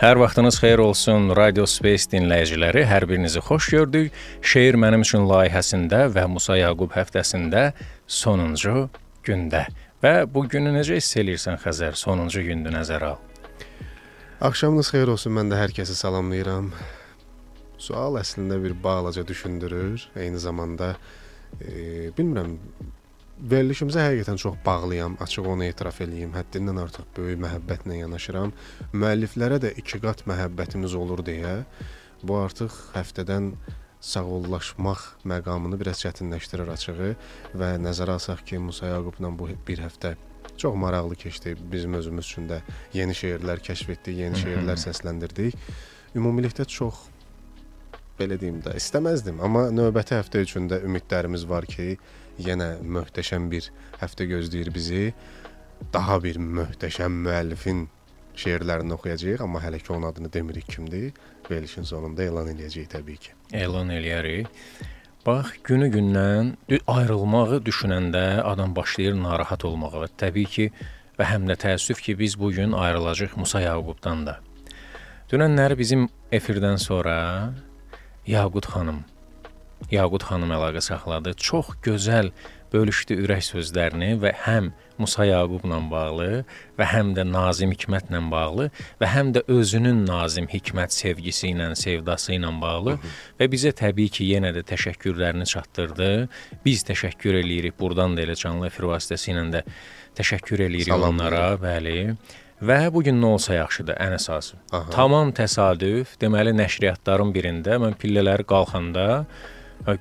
Hər vaxtınız xeyir olsun, Radio Space dinləyiciləri. Hər birinizi xoş gördük. Şeir mənim üçün layihəsində və Musa Yaqub həftəsində sonuncu gündə. Və bu günü necə hiss eləyirsən Xəzər? Sonuncu gündü nəzərə al. Axşamınız xeyir olsun. Mən də hər kəsi salamlayıram. Sual əslində bir balaca düşündürür. Eyni zamanda e, bilmirəm verilişimizə həqiqətən çox bağlıyam, açıq onu etiraf eləyim. Həddindən artıq böyük məhəbbətlə yanaşıram. Müəlliflərə də iki qat məhəbbətimiz olur deyə bu artıq həftədən sağollaşmaq məqamını biraz çətinləşdirir açığı və nəzərə alsaq ki, Musa Yaqubla bu bir həftə çox maraqlı keçdi. Bizim özümüz üçün də yeni şeirlər kəşf etdik, yeni şeirlər səsləndirdik. Ümumilikdə çox belə deyim də istəməzdim, amma növbəti həftə üçün də ümidlərimiz var ki, yenə möhtəşəm bir həftə gözləyir bizi. Daha bir möhtəşəm müəllifin şeirlərini oxuyacağıq, amma hələ ki onun adını demirik kimdir. Verilişin sonunda elan eləyəcəyik təbii ki. Elan eləyərik. Bax, günü-gündən ayrılmağı düşünəndə adam başlayır narahat olmağa və təbii ki, və həm də təəssüf ki, biz bu gün ayrılacağıq Musa Yaqubdan da. Dünənləri bizim efirdən sonra Yaqut xanım Yaqut xanım əlaqə saxladı. Çox gözəl bölüşdü ürək sözlərini və həm Musa Yaqubla bağlı və həm də Nazim Hikmətlə bağlı və həm də özünün Nazim Hikmət sevgisi ilə, sevdası ilə bağlı və bizə təbii ki, yenə də təşəkkürlərini çatdırdı. Biz təşəkkür eləyirik burdan da elə canlı efir vasitəsilə də təşəkkür eləyirik Salam onlara, bəli. Və bu gün nə olsa yaxşıdır ən əsası. Aha. Tamam təsadüf, deməli nəşriyyatların birində mən pillələri qalxanda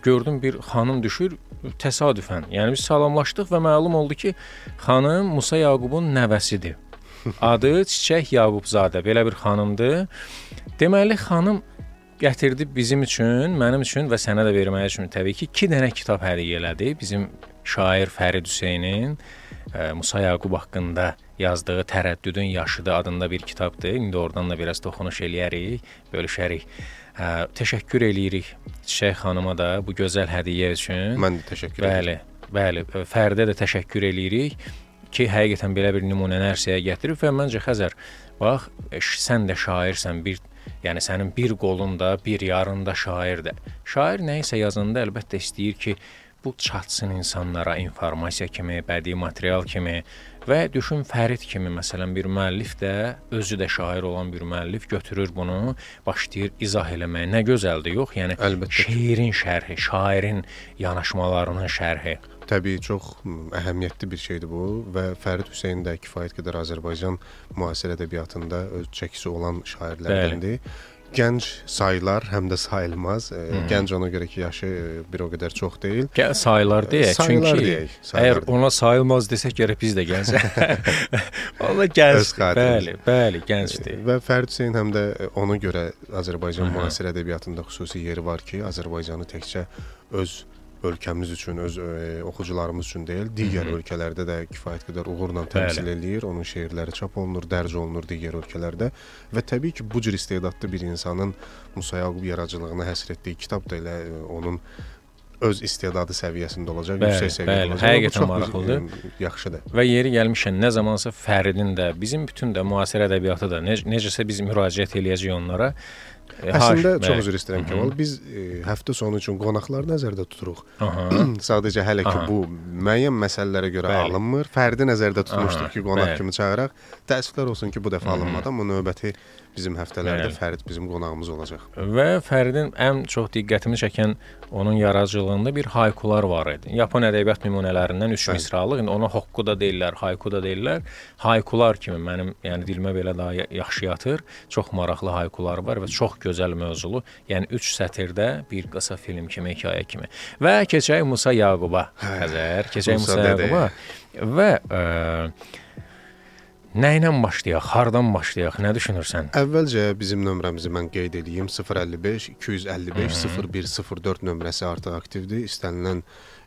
gördüm bir xanım düşür təsadüfən. Yəni biz salamlaşdıq və məlum oldu ki, xanım Musa Yaqubun nəvəsidir. Adı Çiçək Yaqubzadə belə bir xanımdır. Deməli xanım gətirdi bizim üçün, mənim üçün və sənə də verməyə üçün təbii ki, 2 dənə kitab hədiyyə elədi. Bizim şair Fərid Hüseynin ə, Musa Yaqub haqqında yazdığı Tərəddüdün yaşıdı adında bir kitabdır. İndi oradan da biraz toxunuş eləyərik, bölüşərik. Hə, təşəkkür eləyirik Çiçək xanıma da bu gözəl hədiyyə üçün. Mən də təşəkkür Bəli, bəli. Fəridə də təşəkkür eləyirik ki, həqiqətən belə bir nümunəni ərsəyə gətirib və məncə Xəzər, bax, ş- sən də şairsən, bir yəni sənin bir qolunda, bir yarında şairdir. Şair nə isə yazanda əlbəttə istəyir ki, bu çatsın insanlara informasiya kimi, bədii material kimi və düşün Fərid kimi məsələn bir müəllif də özü də şair olan bir müəllif götürür bunu, başlayır izah eləməyə. Nə gözəldir, yox? Yəni Əlbəttə şeirin şərhi, şairin yanaşmalarının şərhi. Təbii çox əhəmiyyətli bir şeydir bu və Fərid Hüseyn də kifayət qədər Azərbaycan müasir ədəbiyyatında öz çəkisi olan şairlərdəndir. Gənc sayılar, həm də sayılmaz. E, gənc ona görə ki, yaşı e, bir o qədər çox deyil. Gəl sayılar deyək, Sayılar çünki deyək, sayılar əgər ona sayılmaz desək gərək biz də gəncək. Valla gənc. Bəli, bəli, gəncdir. Və Fərid Hüseyn həm də e, ona görə Azərbaycan müasir ədəbiyyatında xüsusi yeri var ki, Azərbaycanı təkcə öz ölkəmiz üçün, öz e, oxucularımız üçün deyil, digər ölkələrdə də kifayət qədər uğurla təmsil eləyir. Onun şeirləri çap olunur, dərc olunur digər ölkələrdə və təbii ki, bu cür istedadlı bir insanın Musa Yaqub yaradıcılığına həsr etdiyi kitab da elə e, onun öz istedadı səviyyəsində olacaq, Bəli, yüksək səviyyədə bəli, olacaq. Həqiqətən maraqlıdır. e, Yaxşıdır. Və yeri gəlmişən nə zamansa Fəridin də, bizim bütün də müasir ədəbiyyatı da nec necəsə biz müraciət eləyəcəyik onlara. E, Əslində haş- çox üzr istəyirəm Kəmal. Biz e, həftə sonu üçün qonaqlar nəzərdə tuturuq. Sadəcə hələ ki Aha. bu müəyyən məsələlərə görə Bəli. alınmır. Fərdi nəzərdə tutmuşduq Aha, ki, qonaq bəli. kimi çağıraq. Təəssüflər olsun ki, bu dəfə alınmadı, amma növbəti bizim həftələrdə Bəli. Fərid bizim qonağımız olacaq. Və Fəridin ən çox diqqətimi çəkən onun yaradıcılığında bir haykular var idi. Yapon ədəbiyyat nümunələrindən üç Bəli. misralıq. İndi ona hokku da deyirlər, hayku da deyirlər. Haykular kimi mənim, yəni dilimə belə daha ya- yaxşı yatır. Çox maraqlı haykular var və çox gözəl mövzulu. Yəni 3 sətirdə bir qısa film kimi, hekayə kimi. Və keçək Musa Yaquba. Xəzər, keçək Musa Musa. Yaquba. Və ə, nə ilə başlayaq? Hardan başlayaq? Nə düşünürsən? Əvvəlcə bizim nömrəmizi mən qeyd edeyim. 055 255 0104 nömrəsi artıq aktivdir. İstənilən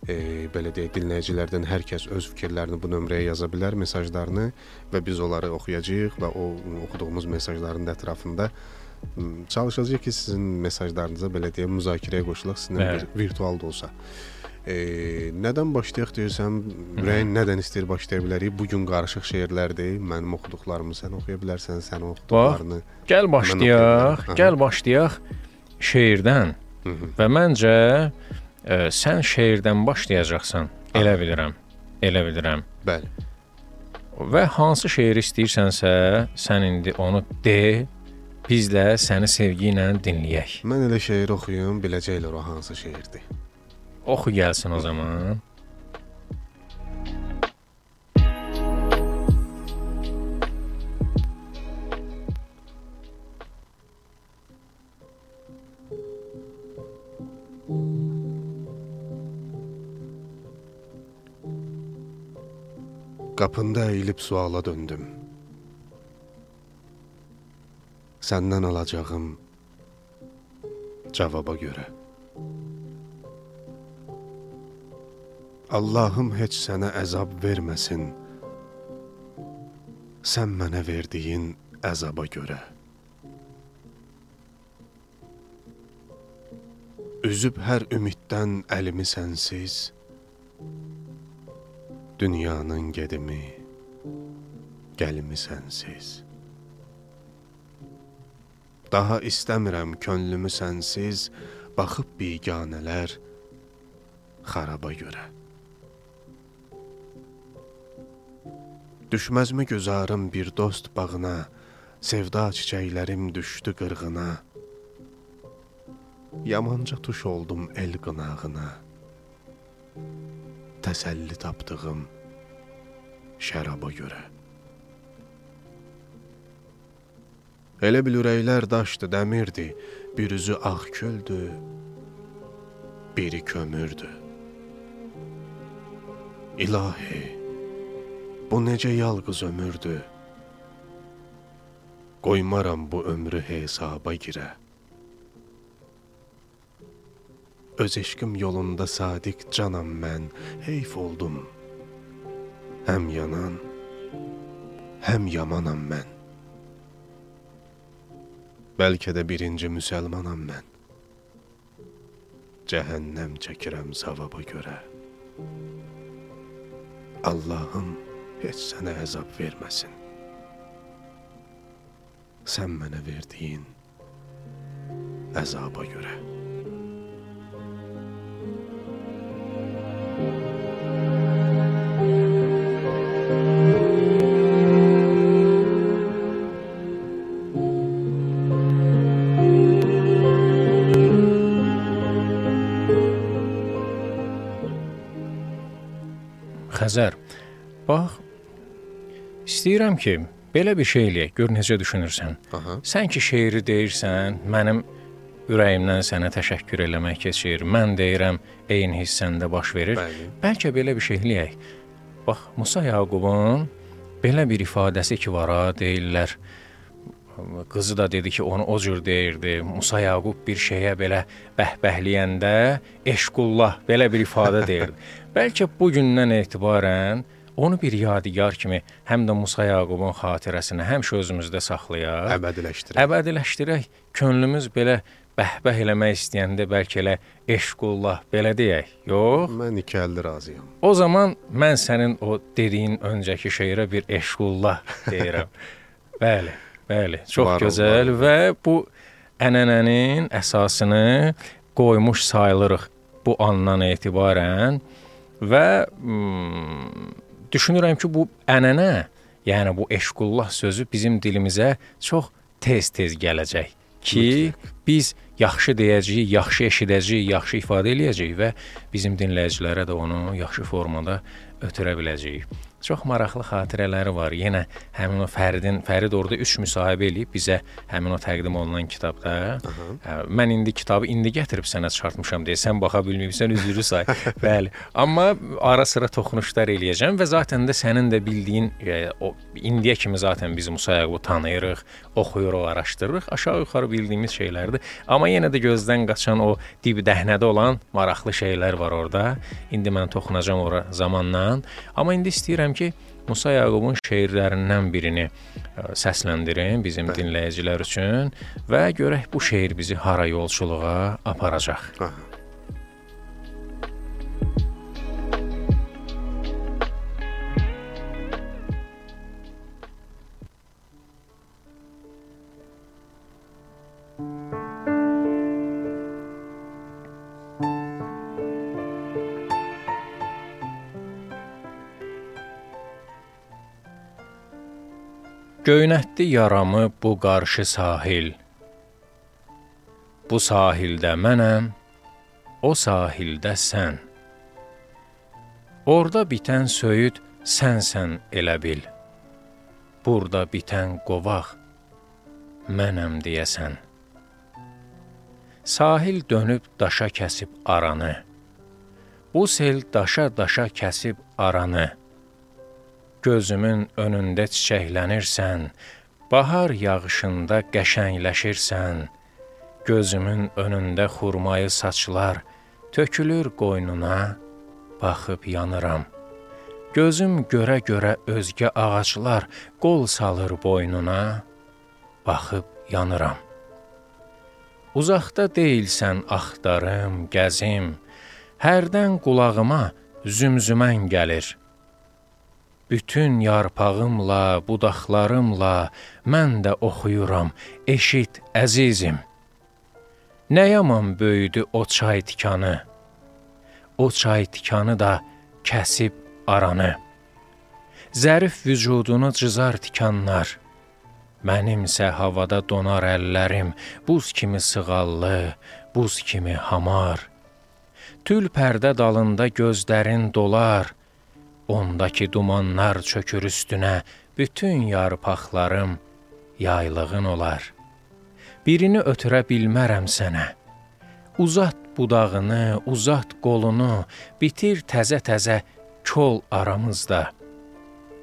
e, belə deyək, dinləyicilərdən hər kəs öz fikirlərini bu nömrəyə yaza bilər, mesajlarını və biz onları oxuyacağıq və o oxuduğumuz mesajların da ətrafında çalışacağıq ki, sizin mesajlarınıza belə deyək, müzakirəyə qoşulaq, sizinlə Bəli. bir virtual da olsa. E, nədən başlayaq deyirsən, ürəyin nədən istəyir başlaya bilərik? Bu gün qarışıq şeirlərdir. Mənim oxuduqlarımı sən oxuya bilərsən, sən oxuduqlarını. Gəl Mən başlayaq, gəl başlayaq şeirdən. Hı -hı. Və məncə ə, sən şeirdən başlayacaqsan. Elə bilirəm. Elə bilirəm. Bəli. Və hansı şeiri istəyirsənsə, sən indi onu de. Biz də səni sevgi ilə dinləyək. Mən elə şeir oxuyum, biləcəklər o hansı şeirdir. Oxu gəlsin o zaman. Qapında əyilib suala döndüm. Səndən alacağım cavaba görə. Allahım heç sənə əzab verməsin. Sən mənə verdiyin əzaba görə. Üzüb hər ümiddən əlimi sənsiz dünyanın gedimi, gəlimi sənsiz. Daha istəmirəm könlümü sənsiz, baxıb biganələr xaraba görə. Düşməzmi gözarım bir dost bağına, sevda çiçəklərim düşdü qırğına. Yamanca tuş oldum el qınağına. Təsəlli tapdığım şəraba görə. Elə bil ürəklər daşdı, dəmirdi, bir üzü ağ küldü, biri kömürdü. İlahi, bu necə yalqız ömürdü? Qoymaram bu ömrü hesaba girə. Öz eşqim yolunda sadiq canam mən, heyf oldum. Həm yanan, həm yamanam mən. Bəlkə də birinci müsəlmanam mən. Cəhənnəm çəkirəm savaba görə. Allahım heç sənə əzab verməsin. Sən mənə verdiyin əzaba görə. Bax, istəyirəm ki, belə bir şey eləyək. Gör necə düşünürsən. Aha. Sən ki şeiri deyirsən, mənim ürəyimdən sənə təşəkkür eləmək keçir. Mən deyirəm, eyni hiss səndə baş verir. Bəli. Bəlkə belə bir şey eləyək. Bax, Musa Yaqubun belə bir ifadəsi ki var ha, deyirlər. Qızı da dedi ki, onu o cür deyirdi. Musa Yaqub bir şeyə belə bəhbəhləyəndə eşqullah belə bir ifadə deyirdi. Bəlkə bu gündən etibarən onu bir yadigar kimi həm də Musa Yaqubun xatirəsinə həmişə özümüzdə saxlayaq. Əbədiləşdirək. Əbədiləşdirək. Könlümüz belə bəhbəh eləmək istəyəndə bəlkə elə eşqullah belə deyək. Yox. Mən iki əlli razıyam. O zaman mən sənin o dediyin öncəki şeirə bir eşqullah deyirəm. bəli, bəli. Çox Var gözəl var və bu ənənənin əsasını qoymuş sayılırıq bu andan etibarən və hmm, düşünürəm ki, bu ənənə, yəni bu eşqullah sözü bizim dilimizə çox tez-tez gələcək ki, Mütləq. biz yaxşı deyəcəyik, yaxşı eşidəcəyik, yaxşı ifadə eləyəcəyik və bizim dinləyicilərə də onu yaxşı formada ötürə biləcəyik. Çox maraqlı xatirələri var. Yenə həmin o Fəridin, Fərid orada 3 müsahibə eləyib bizə həmin o təqdim olunan kitabda. Hə, mən indi kitabı indi gətirib sənə çıxartmışam deyə sən baxa bilmirsən, üzrü say. Bəli. Amma ara-sıra toxunuşlar eləyəcəm və zaten də sənin də bildiyin e, o indiyə kimi zaten biz Musa Yaqub'u tanıyırıq, oxuyuruq, araşdırırıq. Aşağı-yuxarı bildiyimiz şeylərdir. Amma yenə də gözdən qaçan o dib dəhnədə olan maraqlı şeylər var orada. İndi mən toxunacam ora zamanla. Amma indi istəyirəm istəyirəm ki, Musa Yaqubun şeirlərindən birini ə, səsləndirim bizim Bəli. dinləyicilər üçün və görək bu şeir bizi hara yolçuluğa aparacaq. Aha. Göynətdi yaramı bu qarşı sahil. Bu sahildə mənəm, o sahildə sən. Orda bitən söyüd sənsən elə bil. Burada bitən qovaq mənəm deyəsən. Sahil dönüb daşa kəsib aranı. Bu sel daşa-daşa kəsib aranı gözümün önündə çiçəklənirsən, bahar yağışında qəşəngləşirsən, gözümün önündə xurmayı saçlar tökülür qoynuna, baxıb yanıram. Gözüm görə-görə özgə ağaclar qol salır boynuna, baxıb yanıram. Uzaqda deyilsən axtarım, gəzim, hərdən qulağıma zümzümən gəlir.'' Bütün yarpağımla, budaqlarımla mən də oxuyuram, eşit əzizim. Nə yaman böyüdü o çay tikanı. O çay tikanı da kəsib aranı. Zərif vücudunu cızar tikanlar. Mənimsə havada donar əllərim, buz kimi sığallı, buz kimi hamar. Tül pərdə dalında gözlərin dolar.'' Ondakı dumanlar çökür üstünə, bütün yarpaqlarım yaylığın olar. Birini ötürə bilmərəm sənə. Uzat budağını, uzat qolunu, bitir təzə-təzə kol aramızda.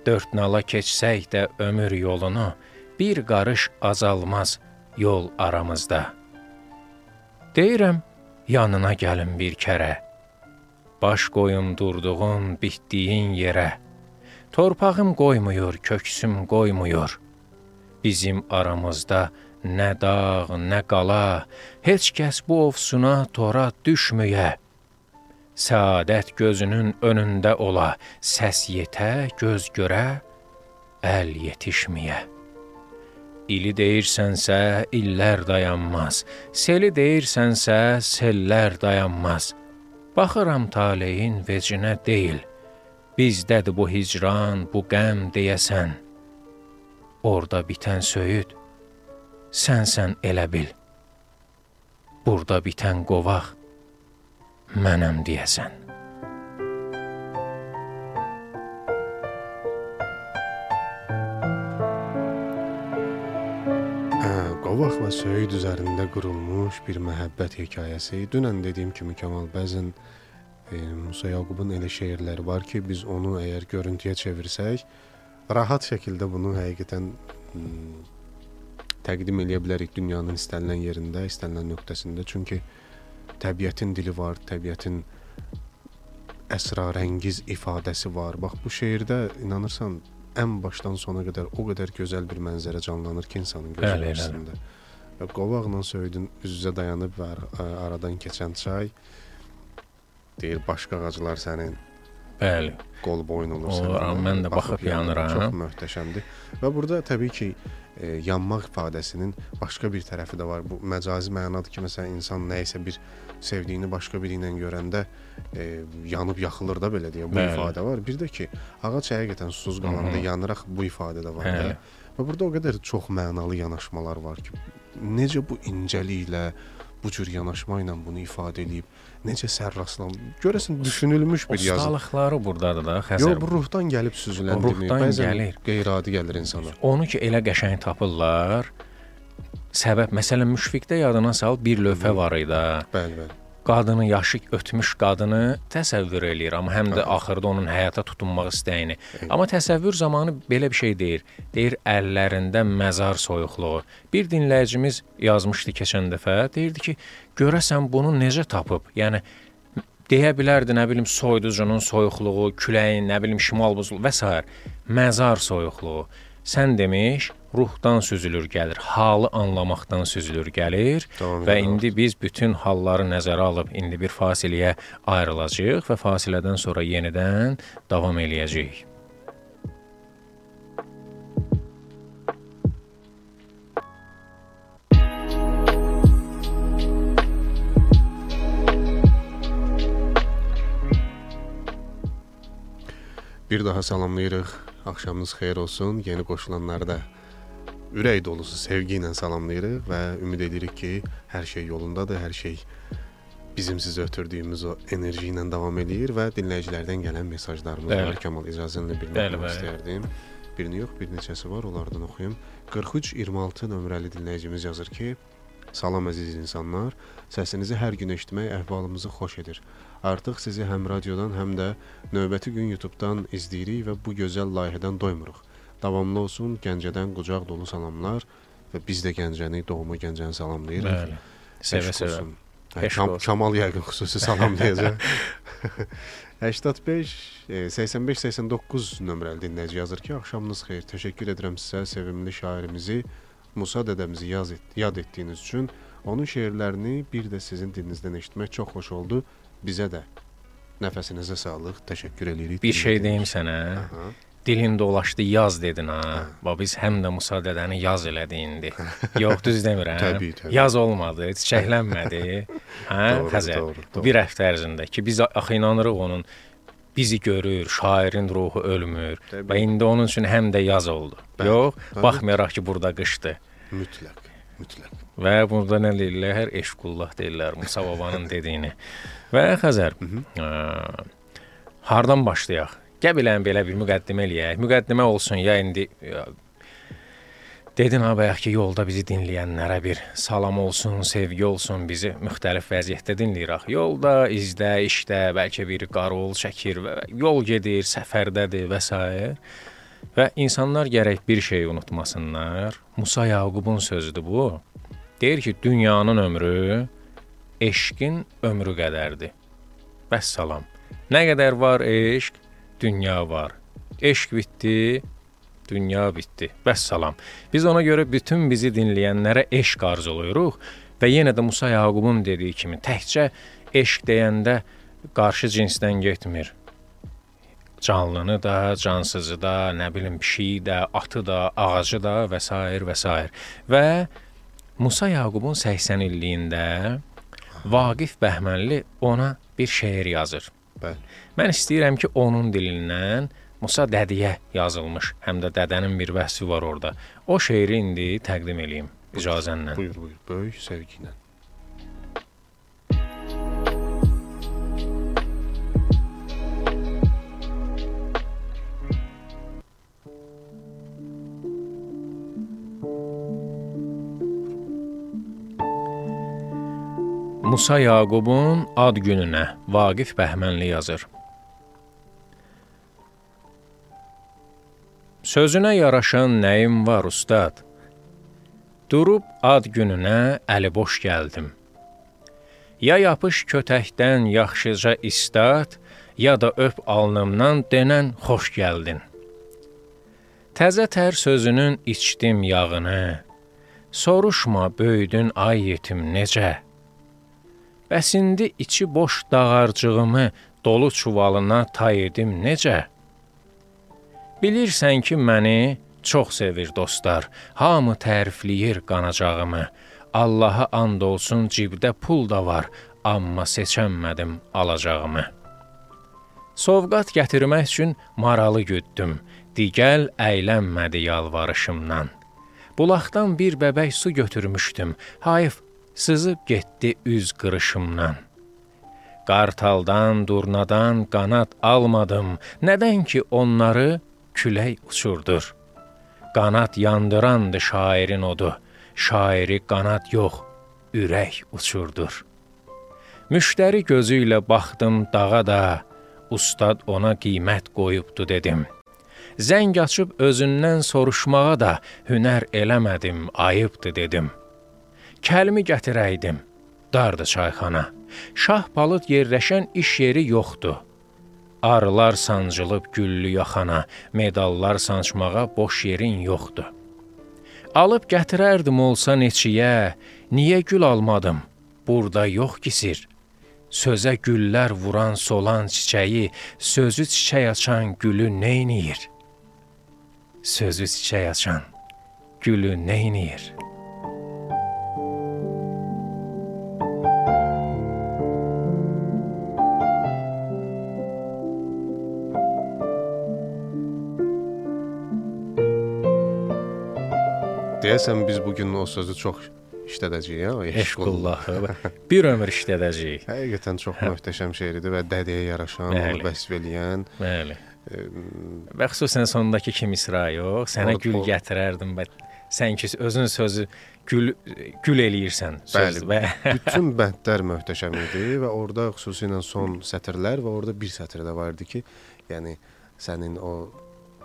Dörd nala keçsək də ömür yolunu, bir qarış azalmaz yol aramızda. Deyirəm, yanına gəlin bir kərə.'' Baş qoyum durduğun, bitdiyin yerə. Torpağım qoymuyur, köksüm qoymuyur. Bizim aramızda nə dağ, nə qala, heç kəs bu ofsuna tora düşməyə. Səadət gözünün önündə ola, səs yetə, göz görə, əl yetişməyə. İli deyirsənsə, illər dayanmaz. Seli deyirsənsə, sellər dayanmaz. Baxıram taleyin vecinə deyil. Bizdədir bu hicran, bu qəm deyəsən. Orda bitən söyüd sənsən elə bil. Burada bitən qovaq mənəm deyəsən. Qovaq və söyüd üzərində qurulmuş bir məhəbbət hekayəsi. Dünən dediyim kimi Kamal bəzən e, Musa Yaqubun elə şeirləri var ki, biz onu əgər görüntüyə çevirsək, rahat şəkildə bunu həqiqətən təqdim eləyə bilərik dünyanın istənilən yerində, istənilən nöqtəsində. Çünki təbiətin dili var, təbiətin əsrarəngiz ifadəsi var. Bax bu şeirdə inanırsan ən başdan sona qədər o qədər gözəl bir mənzərə canlanır ki, insanın gözü qarşısında. Qovaqla söyüdün üz-üzə dayanıb və aradan keçən çay deyir başqa ağaclar sənin Bəli. Qol boyun olursan. O, mən də baxıb, yanıram. Çox möhtəşəmdir. Və burada təbii ki, e, yanmaq ifadəsinin başqa bir tərəfi də var. Bu məcazi mənadır ki, məsələn insan nə isə bir sevdiyini başqa biri ilə görəndə e, yanıb yaxılır da belə deyə bu Bəli. ifadə var. Bir də ki, ağac həqiqətən susuz qalanda Hı -hı. yanıraq bu ifadə də var. Hə. Və burada o qədər çox mənalı yanaşmalar var ki, necə bu incəliklə bu cür yanaşma ilə bunu ifadə eləyib, necə sərrastlan. Görəsən düşünülmüş bir yazı. Ustalıqları burdadır da, Xəzər. Yox, bu ruhdan gəlib süzüləndimi? Bəzən gəlir. qeyri-adi gəlir insana. Onu ki elə qəşəng tapırlar. Səbəb məsələn Müşfiqdə yadına sal bir lövhə var idi. Bəli, bəli qadını yaşı ötmüş qadını təsəvvür eləyir, amma həm də axırda onun həyata tutunmaq istəyini. Amma təsəvvür zamanı belə bir şey deyir. Deyir əllərində məzar soyuqluğu. Bir dinləyicimiz yazmışdı keçən dəfə, deyirdi ki, görəsən bunu necə tapıb? Yəni deyə bilərdi, nə bilim, soyuducunun soyuqluğu, küləyin, nə bilim, şimal buzluğu və s. məzar soyuqluğu. Sən demiş, ruhdan süzülür gəlir, halı anlamaqdan süzülür gəlir Tamam, və indi biz bütün halları nəzərə alıb indi bir fasiləyə ayrılacağıq və fasilədən sonra yenidən davam eləyəcəyik. Bir daha salamlayırıq. Axşamınız xeyir olsun. Yeni qoşulanları da ürək dolusu sevgi ilə salamlayırıq və ümid edirik ki, hər şey yolundadır, hər şey bizim sizə ötürdüyümüz o enerji ilə davam eləyir və dinləyicilərdən gələn mesajlarımız bəli. var. Kamal icazənlə bir nömrə istəyərdim. Birini yox, bir neçəsi var, onlardan oxuyum. 4326 nömrəli dinləyicimiz yazır ki, Salam əziz insanlar, səsinizi hər gün eşitmək əhvalımızı xoş edir. Artıq sizi həm radiodan, həm də növbəti gün YouTube-dan izləyirik və bu gözəl layihədən doymuruq. Davamlı olsun. Gəncədən qucaq dolu salamlar və biz də Gəncəni, doğma Gəncəni salamlayırıq. Bəli. Sevə-sevə. Hə, Kam Kamal yəqin xüsusi salamlayacaq. 85 85 89 nömrəli dinləyici yazır ki, axşamınız xeyir. Təşəkkür edirəm sizə sevimli şairimizi Musa dədəmizi yaz et, yad etdiyiniz üçün. Onun şeirlərini bir də sizin dilinizdən eşitmək çox xoş oldu. Bizə də nəfəsinizə sağlıq. Təşəkkür edirik. Bir şey deyim sənə. Aha dilin dolaşdı yaz dedin ha. Və biz həm də Musa dədəni yaz elədi indi. Yox, düz demirəm. təbii, təbii. Yaz olmadı, çiçəklənmədi. hə, Xəzər. Doğru, doğru. Bir həftə ərzində ki, biz axı inanırıq onun bizi görür, şairin ruhu ölmür. Təbii. Və indi onun üçün həm də yaz oldu. Bəli, Yox, təbii. baxmayaraq ki, burada qışdır. Mütləq, mütləq. Və burada nə deyirlər? Eşqullah deyirlər Musa babanın dediyini. Və Xəzər. Ə, hardan başlayaq? Qəbilən belə bir müqəddimə eləyək. Müqəddimə olsun ya indi ya, Dedin ha bayaq ki, yolda bizi dinləyənlərə bir salam olsun, sevgi olsun, bizi müxtəlif vəziyyətdə dinləyirək. Yolda, izdə, işdə, bəlkə bir qarol çəkir və yol gedir, səfərdədir və s. Və insanlar gərək bir şey unutmasınlar. Musa Yaqubun sözüdür bu. Deyir ki, dünyanın ömrü eşqin ömrü qədərdir. Vəssalam. Nə qədər var eşq, dünya var. Eşq bitdi, dünya bitdi. Vəssalam. Biz ona görə bütün bizi dinləyənlərə eşq arzulayırıq və yenə də Musa Yaqubun dediyi kimi təkcə eşq deyəndə qarşı cinsdən getmir. Canlını da, cansızı da, nə bilim pişiyi də, atı da, ağacı da və s. və s. Və Musa Yaqubun 80 illiyində Vaqif Bəhmənli ona bir şeir yazır. Bəli. Mən istəyirəm ki, onun dilindən Musa dədiyə yazılmış, həm də dədənin bir vəsifi var orada. O şeiri indi təqdim eləyim icazənlə. Buyur, buyur. Böyük sevgi ilə. Musa Yaqubun ad gününə Vaqif Bəhmənli yazır. Sözünə yaraşan nəyim var ustad? Durub ad gününə əli boş gəldim. Ya yapış kötəkdən yaxşıca istat, ya da öp alnımdan denən xoş gəldin. Təzə tər sözünün içdim yağını. Soruşma böyüdün ay yetim necə? Bəs indi içi boş dağarcığımı dolu çuvalına tay edim necə? Bilirsən ki, məni çox sevir dostlar. Hamı tərifləyir qanacağımı. Allaha and olsun cibdə pul da var, amma seçəmədim alacağımı. Sovqat gətirmək üçün maralı güddüm. Digəl əylənmədi yalvarışımdan. Bulaqdan bir bəbək su götürmüşdüm. Hayf sızıb getdi üz qırışımdan. Qartaldan, durnadan qanat almadım. Nədən ki onları külək uçurdur. Qanat yandırandı şairin odu. Şairi qanat yox, ürək uçurdur. Müştəri gözü ilə baxdım dağa da, ustad ona qiymət qoyubdu dedim. Zəng açıb özündən soruşmağa da hünər eləmədim, ayıbdı dedim. Kəlmi gətirəydim. Dardı çayxana. Şah palıd yerləşən iş yeri yoxdur. Arılar sancılıb güllü yaxana, medallar sancmağa boş yerin yoxdur. Alıb gətirərdim olsa neçiyə, niyə gül almadım? Burada yox ki sir. Sözə güllər vuran solan çiçəyi, sözü çiçək açan gülü neyniyir? Sözü çiçək açan gülü neyniyir? Deyəsən biz bu gün o sözü çox işlədəcəyik, ha? Eşqullahı bir ömür işlədəcəyik. Həqiqətən çox möhtəşəm şeirdir və dədəyə yaraşan, onu vəsf eləyən. Bəli. Və xüsusən sondakı kim İsra yox, sənə O- gül o- gətirərdim və sən ki özün sözü gül gül eləyirsən söz və Bütün bəndlər möhtəşəm idi və orada xüsusilə son sətirlər və orada bir sətr də var idi ki, yəni sənin o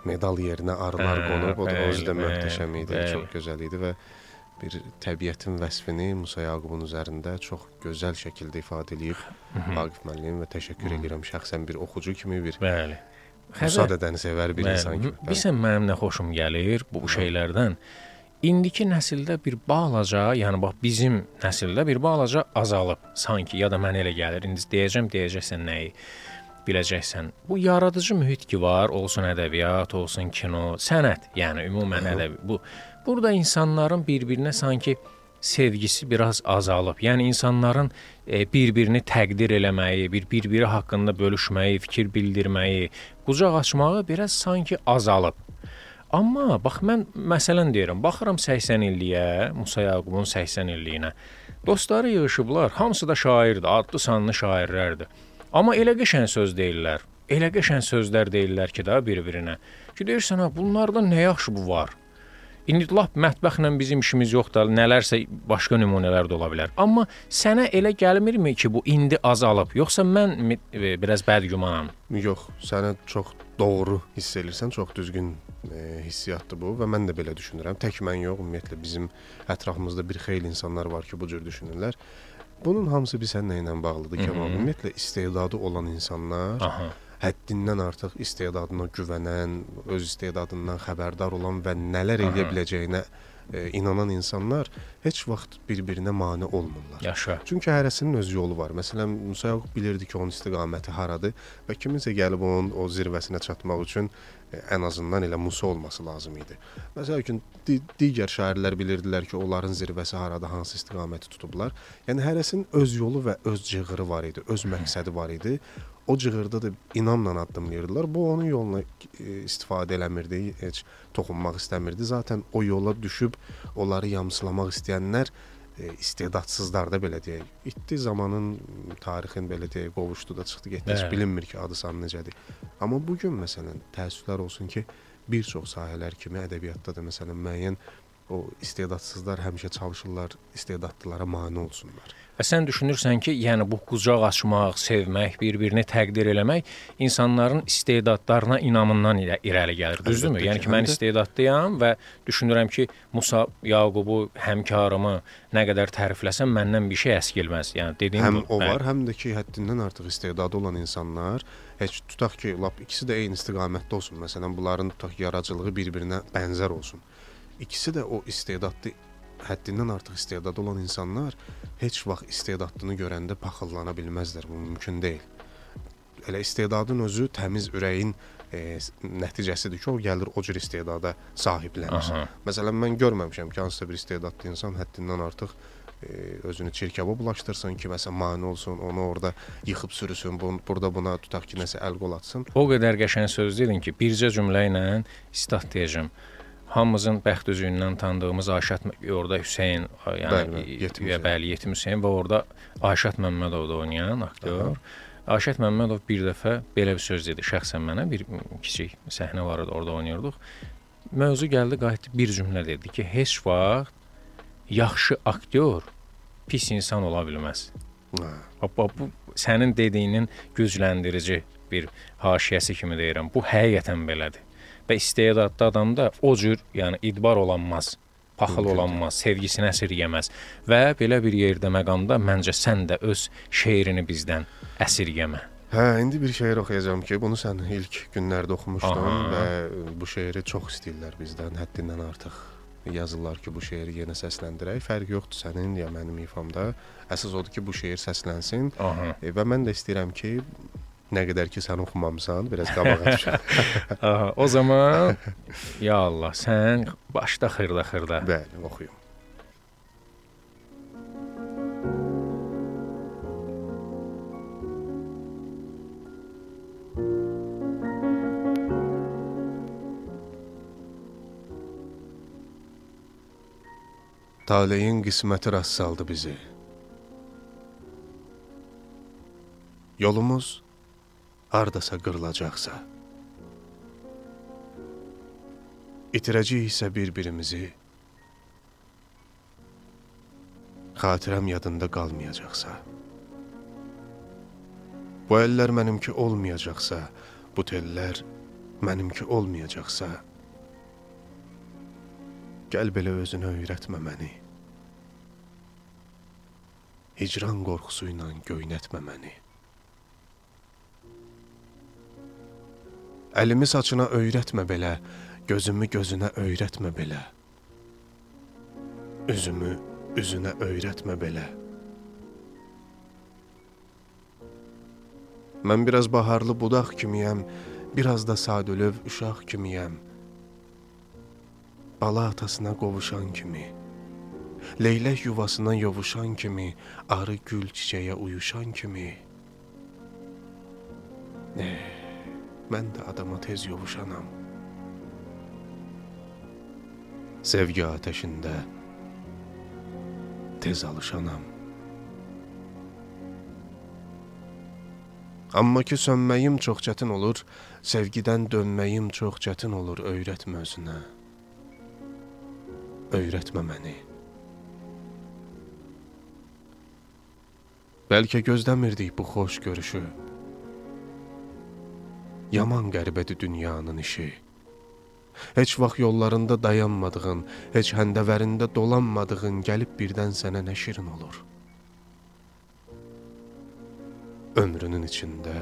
medal yerinə arılar Hə, qonub, o da bəli, özü də bəli, möhtəşəm idi, bəli. çox gözəl idi və bir təbiətin vəsfini Musa Yaqubun üzərində çox gözəl şəkildə ifadə edib Vaqif müəllim və təşəkkür edirəm şəxsən bir oxucu kimi, bir bəli. müsaadəni sevər bir insan kimi. Bəli. Bilirsən mənim nə xoşum gəlir bu şeylərdən. İndiki nəsildə bir balaca, yəni bax bizim nəsildə bir balaca azalıb sanki ya da mənə elə gəlir. İndi deyəcəm, deyəcəksən nəyi biləcəksən. Bu yaradıcı mühit ki var, olsun ədəbiyyat, olsun kino, sənət, yəni ümumən ədəbi. Bu burada insanların bir-birinə sanki sevgisi biraz azalıb. Yəni insanların e, bir-birini təqdir eləməyi, bir bir-biri haqqında bölüşməyi, fikir bildirməyi, qucaq açmağı biraz sanki azalıb. Amma bax mən məsələn deyirəm, baxıram 80 illiyə, Musa Yaqubun 80 illiyinə. Dostları yığışıblar, hamısı da şairdir, adlı sanlı şairlərdir. Amma elə qəşəng söz deyirlər. Elə qəşəng sözlər deyirlər ki, da bir-birinə. Ki deyirsən ha, bunlardan nə yaxşı bu var. İndi lap mətbəxlə bizim işimiz yoxdur, nələrsə başqa nümunələr də ola bilər. Amma sənə elə gəlmirmi ki, bu indi azalıb, yoxsa mən e, biraz bədgümanam? Yox, sənə çox doğru hiss edirsən, çox düzgün e, hissiyatdır bu və mən də belə düşünürəm. Tək mən yox, ümumiyyətlə bizim ətrafımızda bir xeyli insanlar var ki, bu cür düşünürlər. Bunun hamısı bir sənlə ilə bağlıdır amma ümumiyyətlə istedadı olan insanlar, Aha. həddindən artıq istedadına güvənən, öz istedadından xəbərdar olan və nələr edə biləcəyinə e, inanan insanlar heç vaxt bir-birinə mane olmurlar. Yaşa. Çünki hərəsinin öz yolu var. Məsələn, Musa Yaqub bilirdi ki, onun istiqaməti haradır və kiminsə gəlib onun o zirvəsinə çatmaq üçün e, ən azından elə Musa olması lazım idi. Məsəl üçün di digər şairlər bilirdilər ki, onların zirvəsi harada, hansı istiqaməti tutublar. Yəni hərəsinin öz yolu və öz cığırı var idi, öz məqsədi var idi. O cığırda da inamla addımlayırdılar. Bu onun yoluna e, istifadə eləmirdi, heç toxunmaq istəmirdi. Zaten o yola düşüb onları yamsılamaq istəyənlər e, istedadsızlar da belə deyək. İtdi zamanın tarixin belə deyək, qovuşdu da çıxdı getdi. Heç Bəli. bilinmir ki, adı sanı necədir. Amma bu gün məsələn təəssüflər olsun ki, bir çox sahələr kimi ədəbiyyatda da məsələn müəyyən o istedadsızlar həmişə çalışırlar istedadlılara mane olsunlar. Və sən düşünürsən ki, yəni bu qucaq açmaq, sevmək, bir-birini təqdir eləmək insanların istedadlarına inamından irə irəli gəlir, düzdürmü? Yəni ki, mən istedadlıyam və düşünürəm ki, Musa Yaqubu, həmkarımı nə qədər tərifləsəm məndən bir şey əskilməz. Yəni dediyim Həm bu. o var, həm də ki, həddindən artıq istedadı olan insanlar, heç tutaq ki, lap ikisi də eyni istiqamətdə olsun. Məsələn, bunların tutaq yaradıcılığı bir-birinə bənzər olsun. İkisi də o istedadlı həddindən artıq istedadlı olan insanlar heç vaxt istedadlını görəndə paxıllana bilməzlər. Bu mümkün deyil. Elə istedadın özü təmiz ürəyin e, nəticəsidir ki, o gəlir o cür istedada sahiblənir. Aha. Məsələn, mən görməmişəm ki, hansısa bir istedadlı insan həddindən artıq e, özünü çirkaba bulaşdırsın ki, məsələn, mane olsun, onu orada yıxıb sürüsün, bun, burada buna tutaq ki, nəsə əl qol atsın. O qədər qəşəng söz dedin ki, bircə cümlə ilə istat deyəcəm. Hamımızın bəxt üzüyündən tanıdığımız Ayşət orada Hüseyn, yəni Bəli, bəli, Yetim Hüseyn və orada Ayşət Məmmədovda oynayan aktyor. Ayşət Məmmədov bir dəfə belə bir söz dedi şəxsən mənə, bir kiçik səhnə var idi, orada oynayırdıq. Mövzu gəldi, qayıtdı bir cümlə dedi ki, heç vaxt yaxşı aktyor pis insan ola bilməz. Hə. Bax bu sənin dediyinin gücləndirici bir haşiyəsi kimi deyirəm. Bu həqiqətən belədir. Və istedadlı adamda o cür, yəni idbar olanmaz, paxıl olanmaz, sevgisini əsirgəməz və belə bir yerdə məqamda məncə sən də öz şeirini bizdən əsirgəmə. Hə, indi bir şeir oxuyacağam ki, bunu sən ilk günlərdə oxumuşdun Aha. və bu şeiri çox istəyirlər bizdən, həddindən artıq. Yazırlar ki, bu şeiri yenə səsləndirək. Fərq yoxdur sənin ya mənim ifamda. Əsas odur ki, bu şeir səslənsin Aha. e, və mən də istəyirəm ki, nə qədər ki sən oxumamısan, biraz qabağa düş. Aha, o zaman ya Allah, sən başda xırda xırda. Bəli, oxuyum. Taleyin qisməti rast saldı bizi. Yolumuz hardasa qırılacaqsa, itirəcəyiksə bir-birimizi, xatirəm yadında qalmayacaqsa, bu əllər mənimki olmayacaqsa, bu tellər mənimki olmayacaqsa, gəl belə özünə öyrətmə məni. Hicran qorxusu ilə göynətmə məni. Əlimi saçına öyrətmə belə, gözümü gözünə öyrətmə belə. Üzümü üzünə öyrətmə belə. Mən biraz baharlı budaq kimiyəm, biraz da sadölöv uşaq kimiyəm. Bala atasına qovuşan kimi, leylək yuvasına yovuşan kimi, arı gül çiçəyə uyuşan kimi. Ne? Mən də adama tez yovuşanam. Sevgi ateşində tez alışanam. Amma ki sönməyim çox çətin olur, sevgidən dönməyim çox çətin olur, öyrətmə özünə. Öyrətmə məni. Bəlkə gözləmirdik bu xoş görüşü. Yaman qəribədir dünyanın işi. Heç vaxt yollarında dayanmadığın, heç həndəvərində dolanmadığın gəlib birdən sənə nə şirin olur. Ömrünün içində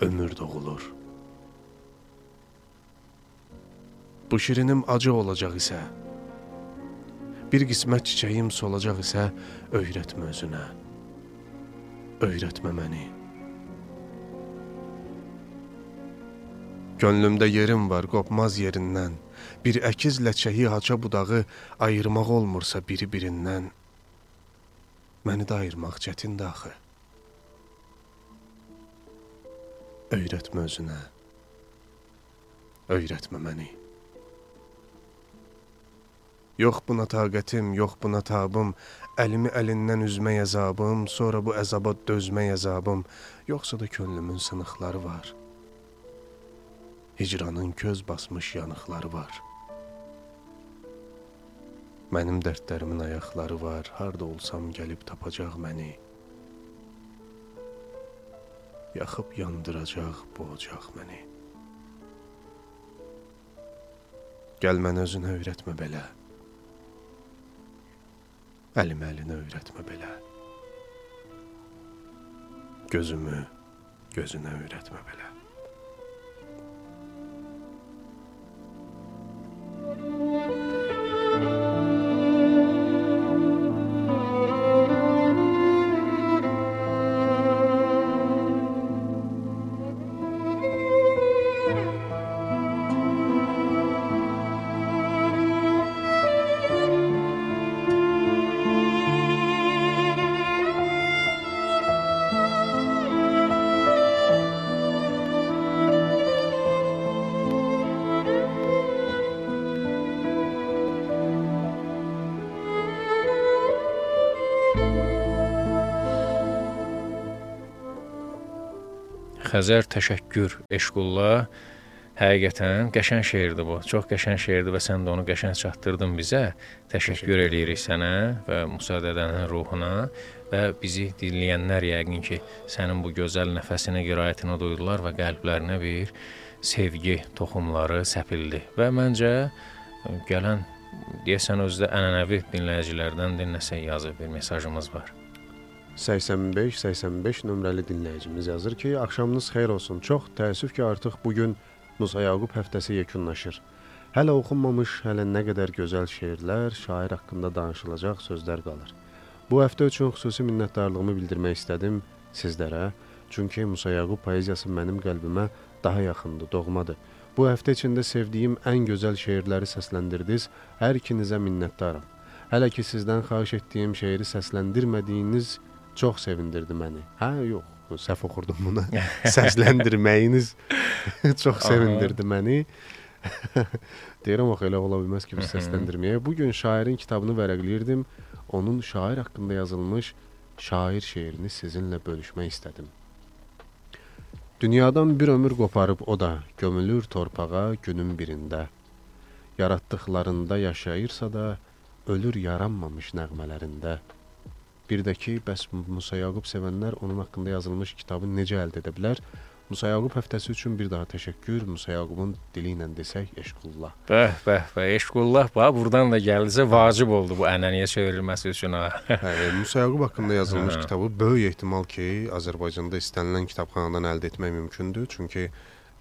ömür doğulur. Bu şirinim acı olacaq isə, bir qismət çiçəyim solacaq isə öyrətmə özünə. Öyrətmə məni. Könlümdə yerim var, qopmaz yerindən. Bir əkiz ləçəyi haça budağı ayırmaq olmursa biri-birindən. Məni də ayırmaq çətindir axı. Öyrətmə özünə. Öyrətmə məni. Yox buna taqətim, yox buna tabım, əlimi əlindən üzmək əzabım, sonra bu əzaba dözmək əzabım, yoxsa da könlümün sınıqları var. Hicranın köz basmış yanıqları var. Mənim dərdlərimin ayaqları var, harda olsam gəlib tapacaq məni. Yaxıb yandıracaq bu ocaq məni. Gəl mən özünə öyrətmə belə. Əlim əlinə öyrətmə belə. Gözümü gözünə öyrətmə belə. Xəzər təşəkkür Eşqullah Həqiqətən qəşəng şeirdir bu. Çox qəşəng şeirdir və sən də onu qəşəng çatdırdın bizə. Təşəkkür eləyirik sənə və Musa dədənin ruhuna və bizi dinləyənlər yəqin ki, sənin bu gözəl nəfəsinə, qiraətinə duydular və qəlblərinə bir sevgi toxumları səpildi. Və məncə gələn deyəsən özdə ənənəvi dinləyicilərdən də nəsə yazıb bir mesajımız var. 85-85 nömrəli dinləyicimiz yazır ki, axşamınız xeyir olsun. Çox təəssüf ki, artıq bu gün Musa Yaqub həftəsi yekunlaşır. Hələ oxunmamış, hələ nə qədər gözəl şeirlər, şair haqqında danışılacaq sözlər qalır. Bu həftə üçün xüsusi minnətdarlığımı bildirmək istədim sizlərə, çünki Musa Yaqub poeziyası mənim qəlbimə daha yaxındır, doğmadır. Bu həftə içində sevdiyim ən gözəl şeirləri səsləndirdiniz. Hər ikinizə minnətdaram. Hələ ki sizdən xahiş etdiyim şeiri səsləndirmədiyiniz çox sevindirdi məni. Hə, yox, səhv oxurdum bunu. Səsləndirməyiniz çox sevindirdi məni. Deyirəm axı elə ola bilməz ki, biz səsləndirməyə. Bu gün şairin kitabını vərəqləyirdim. Onun şair haqqında yazılmış şair şeirini sizinlə bölüşmək istədim. Dünyadan bir ömür qoparıb o da gömülür torpağa günün birində. Yaratdıqlarında yaşayırsa da ölür yaranmamış nəğmələrində. Bir də ki, bəs Musa Yaqub sevənlər onun haqqında yazılmış kitabı necə əldə edə bilər? Musa Yaqub həftəsi üçün bir daha təşəkkür. Musa Yaqubun dili ilə desək, eşqullah. Bəh, bəh, bəh, eşqullah bax, burdan da gəlsə vacib oldu bu ənənəyə çevrilməsi üçün ha. hə, Musa Yaqub haqqında yazılmış kitabı böyük ehtimal ki, Azərbaycanda istənilən kitabxanadan əldə etmək mümkündür. Çünki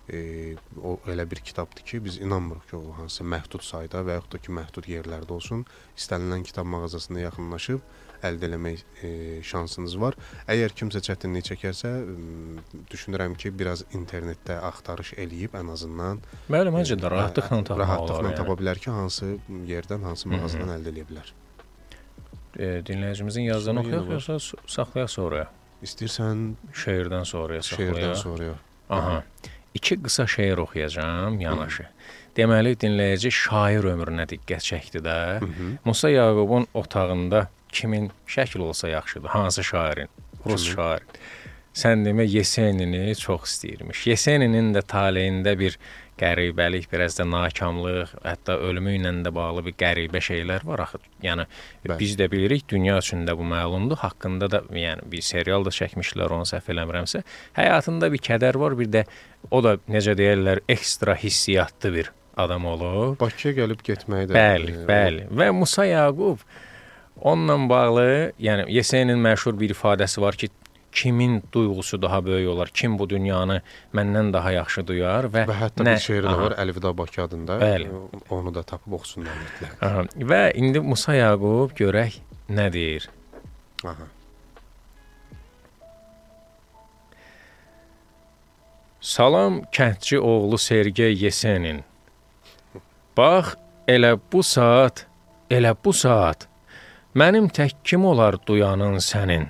e, o elə bir kitabdır ki, biz inanmırıq ki, o hansı məhdud sayda və yaxud da ki, məhdud yerlərdə olsun, istənilən kitab mağazasına yaxınlaşıb əldə eləmək e, şansınız var. Əgər kimsə çətinlik çəkərsə, düşünürəm ki, biraz internetdə axtarış eləyib ən azından Bəli, məncə də rahatlıqla tapmaq rahatlıqla olar. yəni. tapa bilər ki, hansı yerdən, hansı mağazadan əldə edə bilər. E, dinləyicimizin yazdığını oxuyaq yoxsa saxlayaq sonraya? İstəyirsən Şeirdən sonraya saxlayaq. şeirdən sonraya. Aha. İki qısa şeir oxuyacağam yanaşı. Deməli dinləyici şair ömrünə diqqət çəkdi də. Musa Yaqubun otağında kimin şəkli olsa yaxşıdır? Hansı şairin? Rus şair. Sən demə Yesenini çox istəyirmiş. Yeseninin də taleyində bir qəribəlik, biraz da nakamlıq, hətta ölümü ilə də bağlı bir qəribə şeylər var axı. Yəni Bəli. biz də bilirik, dünya üçün də bu məlumdur. Haqqında da yəni bir serial da çəkmişlər, onu səhv eləmirəmsə. Həyatında bir kədər var, bir də o da necə deyirlər, ekstra hissiyatlı bir adam olub. Bakıya gəlib getməyi də Bəli, e, bəli. Və Musa Yaqub onunla bağlı, yəni Yesenin məşhur bir ifadəsi var ki, kimin duyğusu daha böyük olar, kim bu dünyanı məndən daha yaxşı duyar və, Və hətta nə- bir şeiri də var Əlvida Bakı adında. Bəli. Onu da tapıb oxusunlar mütləq. Aha. Və indi Musa Yaqub görək nə deyir. Aha. Salam kəndçi oğlu Sergey Yesenin. Bax, elə bu saat, elə bu saat mənim tək kim olar duyanın sənin?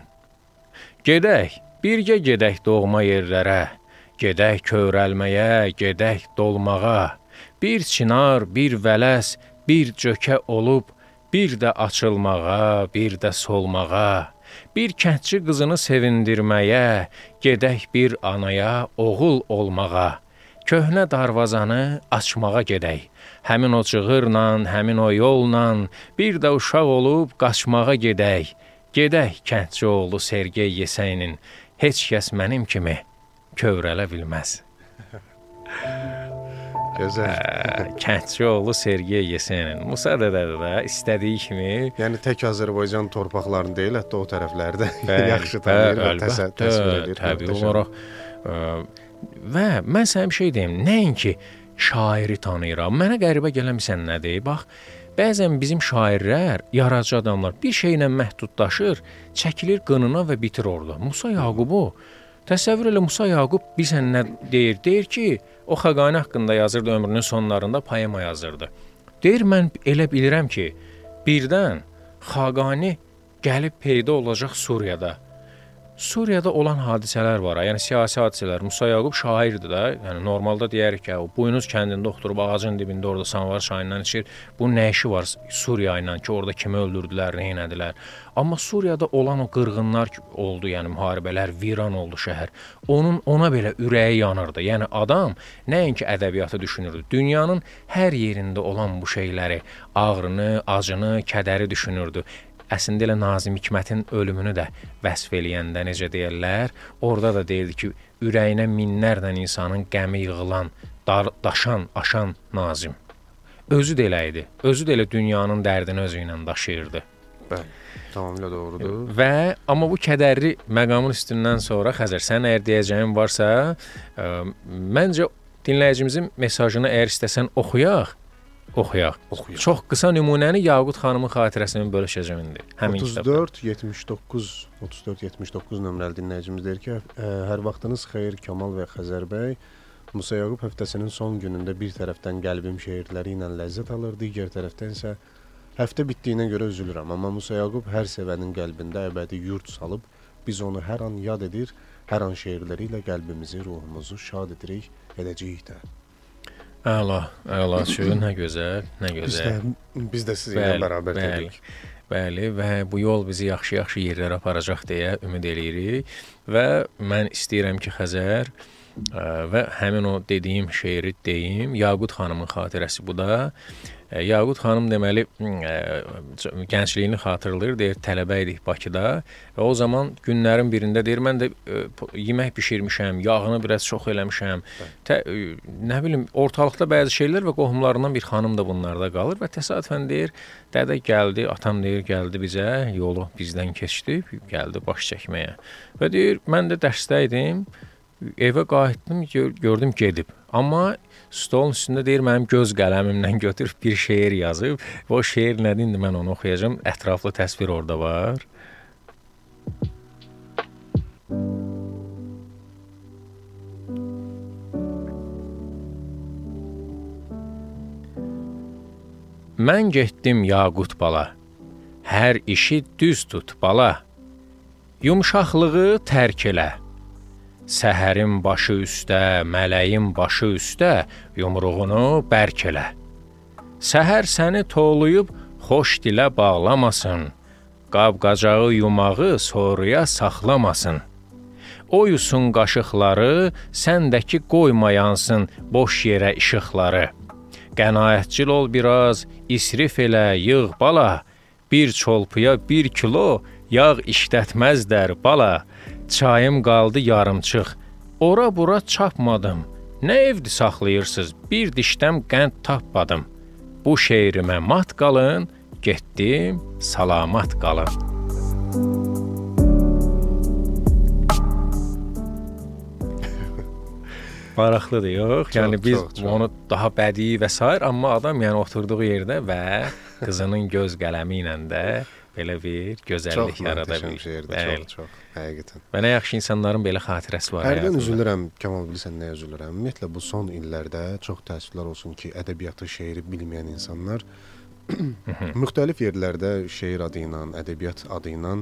Gedək, birgə gedək doğma yerlərə, gedək kövrəlməyə, gedək dolmağa. Bir çınar, bir vələs, bir cökə olub, bir də açılmağa, bir də solmağa. Bir kəndçi qızını sevindirməyə, gedək bir anaya oğul olmağa. Köhnə darvazanı açmağa gedək. Həmin o cığırla, həmin o yolla bir də uşaq olub qaçmağa gedək. Gedək kəndçi oğlu Sergey Yesəyinin heç kəs mənim kimi kövrələ bilməz. Gözəl. Hə, Kəndçi oğlu Sergey Yesenin. Musa dədə də istədiyi kimi Yəni tək Azərbaycan torpaqlarını deyil, hətta o tərəflərdə yaxşı tanıyır və bəli, təsəv əlbəttə, təsvir edir. Təbii olaraq və mən sənə bir şey deyim, nəinki şairi tanıyıram. Mənə qəribə gələn sən nədir? Bax, bəzən bizim şairlər, yaradıcı adamlar bir şeylə məhdudlaşır, çəkilir qınına və bitir orada. Musa Yaqubu Təsəvvür elə Musa Yaqub bilsən nə deyir? Deyir ki, o Xaqani haqqında yazırdı ömrünün sonlarında poema yazırdı. Deyir mən elə bilirəm ki, birdən Xaqani gəlib peyda olacaq Suriyada. Suriyada olan hadisələr var. Yəni siyasi hadisələr. Musa Yaqub şairdir də. Yəni normalda deyərik ki, o Buynuz kəndində oturub ağacın dibində orada Sanvar çayından içir. Bu nə işi var Suriya ilə ki, orada kimi öldürdülər, nə etdilər? Amma Suriyada olan o qırğınlar oldu, yəni müharibələr, viran oldu şəhər. Onun ona belə ürəyi yanırdı. Yəni adam nəinki ədəbiyyatı düşünürdü. Dünyanın hər yerində olan bu şeyləri, ağrını, acını, kədəri düşünürdü əslində elə Nazim Hikmətin ölümünü də vəsf eləyəndə necə deyirlər, orada da deyirdi ki, ürəyinə minlərlə insanın qəmi yığılan, dar, daşan, aşan Nazim. Özü də elə idi. Özü də elə dünyanın dərdini özü ilə daşıyırdı. Bəli, tamamilə doğrudur. Və amma bu kədərli məqamın üstündən sonra Xəzər, sən əgər deyəcəyin varsa, ə, məncə dinləyicimizin mesajını əgər istəsən oxuyaq, oxuyaq. Oxuyaq. Çox qısa nümunəni Yaqut xanımın xatirəsini bölüşəcəm indi. Həmin 34 79 34 79 nömrəli dinləyicimiz deyir ki, ə, hər vaxtınız xeyir Kamal və Xəzər bəy. Musa Yaqub həftəsinin son günündə bir tərəfdən qəlbim şeirləri ilə ləzzət alır, digər tərəfdən isə həftə bitdiyinə görə üzülürəm, amma Musa Yaqub hər sevənin qəlbində əbədi yurd salıb, biz onu hər an yad edir, hər an şeirləri ilə qəlbimizi, ruhumuzu şad edirik, edəcəyik də. Əla, əla şu, nə gözəl, nə Biz gözəl. də biz də sizinlə bərabər bəli, dedik. bəli və bu yol bizi yaxşı-yaxşı yerlərə aparacaq deyə ümid eləyirik və mən istəyirəm ki, Xəzər və həmin o dediyim şeiri deyim. Yaqut xanımın xatirəsi bu da. Yaqut xanım deməli gəncliyini xatırlayır, deyir tələbə idik Bakıda və o zaman günlərin birində deyir mən də yemək bişirmişəm, yağını biraz çox eləmişəm. Tə, nə bilim, ortalıqda bəzi şeylər və qohumlarından bir xanım da bunlarda qalır və təsadüfən deyir, dədə gəldi, atam deyir, gəldi bizə, yolu bizdən keçdi, gəldi baş çəkməyə. Və deyir, mən də dərsdə idim. Evə qayıtdım, gör, gördüm gedib. Amma stolun üstündə deyir mənim göz qələmimlə götürüb bir şeir yazıb. O şeir nədir indi mən onu oxuyacağam. Ətraflı təsvir orada var. Mən getdim Yaqut bala. Hər işi düz tut bala. Yumşaqlığı tərk elə. Səhərin başı üstə, mələyin başı üstə yumruğunu bərk elə. Səhər səni toğlayıb xoş dilə bağlamasın. Qab-qacağı yumağı sonraya saxlamasın. O yusun qaşıqları, səndəki qoymayansın boş yerə işıqları. Qənaətcil ol biraz, isrif elə, yığ bala. Bir çolpuya bir kilo yağ işlətməzlər bala. Çayım qaldı yarımçıq. Ora bura çapmadım. Nə evdi saxlayırsınız? Bir dişdən qənd tapmadım. Bu şeirimə mat qalın, getdim, salamat qalın. Maraqlıdır, yox? Çox, yəni biz çox, çox. onu daha bədii və sair, amma adam yəni oturduğu yerdə və qızının göz qələmi ilə də belə bir gözəllik Çox yarada bilir. şeirdir, Bəli. çox, çox, həqiqətən. Və nə yaxşı insanların belə xatirəsi var Hərdən üzülürəm, Kamal bilirsən nəyə üzülürəm? Ümumiyyətlə bu son illərdə çox təəssüflər olsun ki, ədəbiyyatı, şeiri bilməyən insanlar müxtəlif yerlərdə şeir adı ilə, ədəbiyyat adı ilə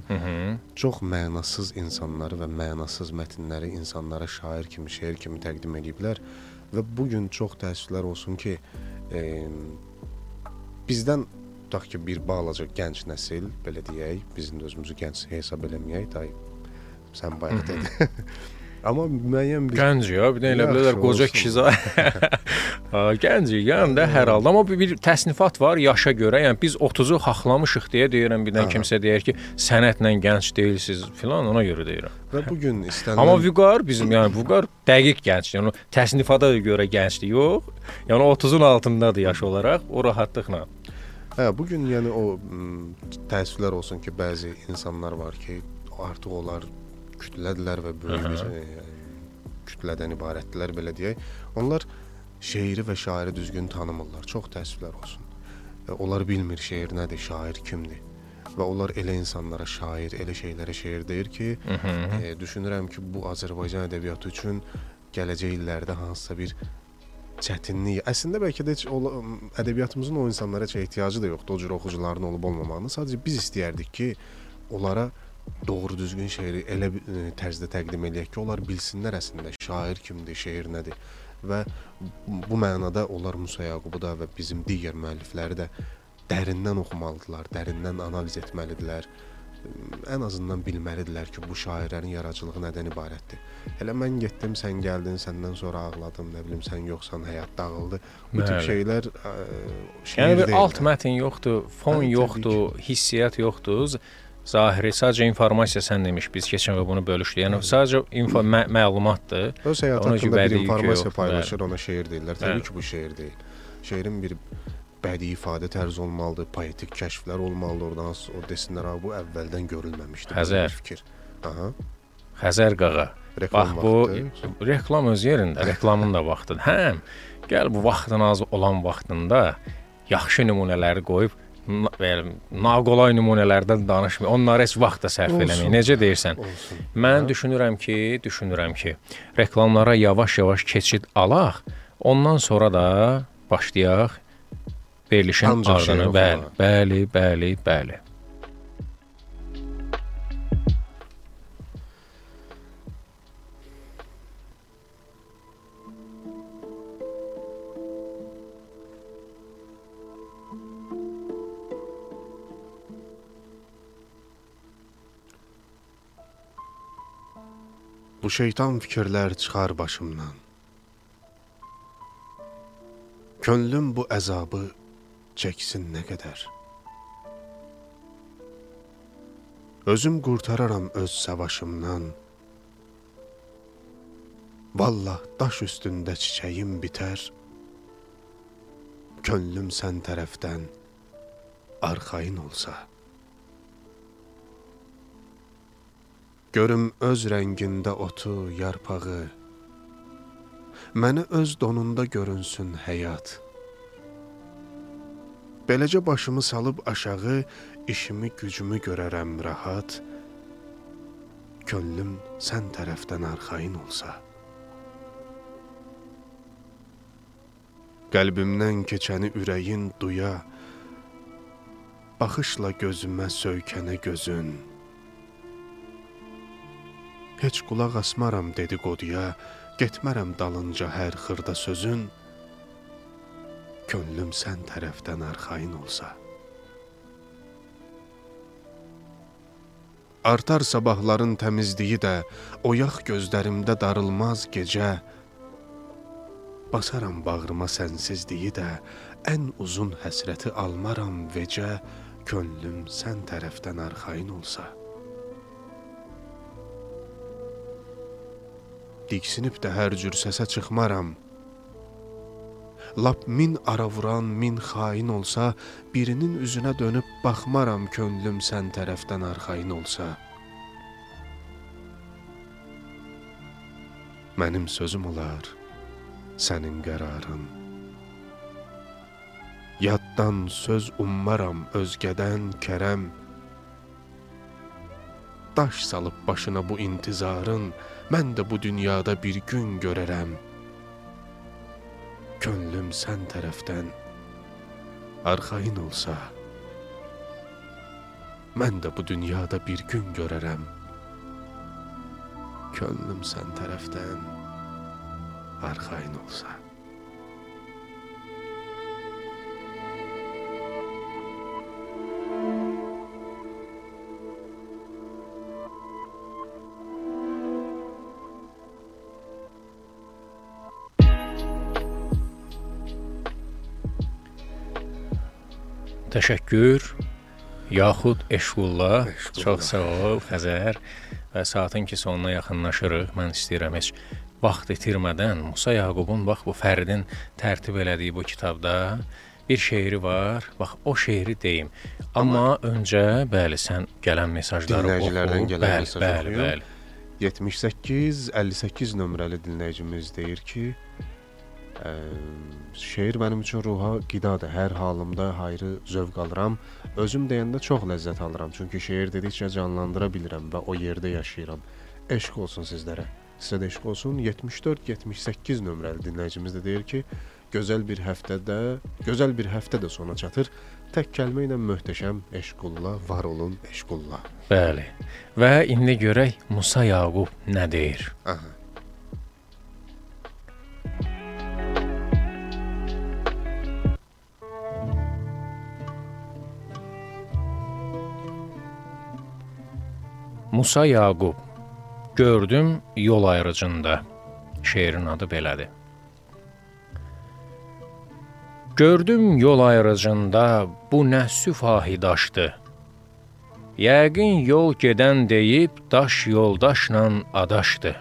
çox mənasız insanları və mənasız mətnləri insanlara şair kimi, şeir kimi təqdim ediblər və bu gün çox təəssüflər olsun ki, e, bizdən tutaq ki, bir balaca gənc nəsil, belə deyək, bizim də özümüzü gənc hesab eləməyək, day. Sən bayaq dedin. Amma müəyyən bir Gənc ya, bir də elə Yaxşı bilər qoca olsun. kişi zə. Ha, gənc, yəni də hər halda, amma bir, təsnifat var yaşa görə. Yəni biz 30-u haxlamışıq deyə deyirəm, birdən kimsə deyir ki, sənətlə gənc deyilsiz filan, ona görə deyirəm. və bu gün istənilən Amma Vüqar bizim yəni Vüqar dəqiq gəncdir. Yəni təsnifata görə gəncdir, yox. Yəni 30-un altındadır yaş olaraq, o rahatlıqla. Hə, bu gün yəni o m, təəssüflər olsun ki, bəzi insanlar var ki, artıq onlar kütlədilər və böyük bir e, kütlədən ibarətdilər belə deyək. Onlar şeiri və şairi düzgün tanımırlar. Çox təəssüflər olsun. E, onlar bilmir şeir nədir, şair kimdir. Və onlar elə insanlara şair, elə şeylərə şeir deyir ki, e, düşünürəm ki, bu Azərbaycan ədəbiyyatı üçün gələcək illərdə hansısa bir çətinlik. Əslində bəlkə də heç ola, ədəbiyyatımızın o insanlara heç ehtiyacı da yoxdur, o cür oxucuların olub olmamağını. Sadəcə biz istəyərdik ki, onlara doğru düzgün şeiri elə tərzdə təqdim eləyək ki, onlar bilsinlər əslində şair kimdir, şeir nədir və bu mənada onlar Musa Yaqubu da və bizim digər müəllifləri də dərindən oxumalıdılar, dərindən analiz etməlidirlər. Ən azından bilməlidirlər ki, bu şairlərin yaradıcılığı nədən ibarətdir. Elə mən getdim, sən gəldin, səndən sonra ağladım, nə bilim sən yoxsan, həyat dağıldı. Bu tip Bəli. şeylər ə, şeir Yəni bir deyil alt mətn yoxdur, fon Bəli, təbii yoxdur, hissiyyat yoxdur. Zahiri sadəcə informasiya sən demiş biz keçən və bunu bölüşdük. Yəni sadəcə info mə məlumatdır. Öz həyat Ona haqqında bir yükü informasiya yoxdur, paylaşır, ona şeir deyirlər. Təbii Bəli. ki, bu şeir deyil. Şeirin bir bədii ifadə tərzi olmalıdır, poetik kəşflər olmalıdır. Oradan o desinlər, "Ha, bu əvvəldən görülməmişdi." bu Xəzər. fikir. Aha. Xəzər qağa. Reklam Bax bu vaxtı. reklam öz yerində, reklamın da vaxtıdır. Həm gəl bu vaxtın az olan vaxtında yaxşı nümunələri qoyub belə naqolay nümunələrdən danışmır. Onları heç vaxt da sərf eləməyin. Necə deyirsən? Olsun. Mən düşünürəm ki, düşünürəm ki, reklamlara yavaş-yavaş keçid alaq. Ondan sonra da başlayaq verilişin ardını. Bəli, bəli, bəli, bəli. Bu şeytan fikirlər çıxar başımdan. Könlüm bu əzabı çəksin nə qədər. Özüm qurtararam öz savaşımdan. Vallah daş üstündə çiçəyim bitər. Könlüm sən tərəfdən arxayın olsa. Görüm öz rəngində otu, yarpağı. Məni öz donunda görünsün həyat. Beləcə başımı salıb aşağı, işimi, gücümü görərəm rahat. Könlüm sən tərəfdən arxayın olsa. Qəlbimdən keçəni ürəyin duya, baxışla gözümə söykənə gözün. Heç qulaq asmaram dedikoduya, getmərəm dalınca hər xırda sözün. Könlüm sən tərəfdən arxayın olsa. Artar sabahların təmizliyi də, oyaq gözlərimdə darılmaz gecə. Basaram bağrıma sənsizliyi də, ən uzun həsrəti almaram vecə, könlüm sən tərəfdən arxayın olsa. diksinib də hər cür səsə çıxmaram. Lap min ara vuran, min xain olsa, birinin üzünə dönüb baxmaram könlüm sən tərəfdən arxayın olsa. Mənim sözüm olar, sənin qərarın. Yaddan söz ummaram özgədən kərəm. Daş salıb başına bu intizarın, mən də bu dünyada bir gün görərəm. Könlüm sən tərəfdən arxayın olsa, mən də bu dünyada bir gün görərəm. Könlüm sən tərəfdən arxayın olsa. Təşəkkür. Yaxud Eşqullah. Çox sağ ol Xəzər. Və saatın ki sonuna yaxınlaşırıq. Mən istəyirəm heç vaxt itirmədən Musa Yaqubun bax bu Fəridin tərtib elədiyi bu kitabda bir şeiri var. Bax o şeiri deyim. Amma öncə bəli sən gələn mesajları oxu. gələn bəli, bəli, bəli. 78 58 nömrəli dinləyicimiz deyir ki, ə, şeir mənim üçün ruha qidadır. Hər halımda hayrı zövq alıram. Özüm deyəndə çox ləzzət alıram. Çünki şeir dedikcə canlandıra bilirəm və o yerdə yaşayıram. Eşq olsun sizlərə. Sizə də eşq olsun. 74 78 nömrəli dinləyicimiz də deyir ki, Gözəl bir həftədə, gözəl bir həftə də sona çatır. Tək kəlmə ilə möhtəşəm eşqulla, var olun eşqulla. Bəli. Və indi görək Musa Yaqub nə deyir. Aha. Musa Yaqub Gördüm yol ayrıcında. Şeirin adı belədir. Gördüm yol ayrıcında bu nə süfahi daşdı. Yəqin yol gedən deyib daş yoldaşla adaşdı.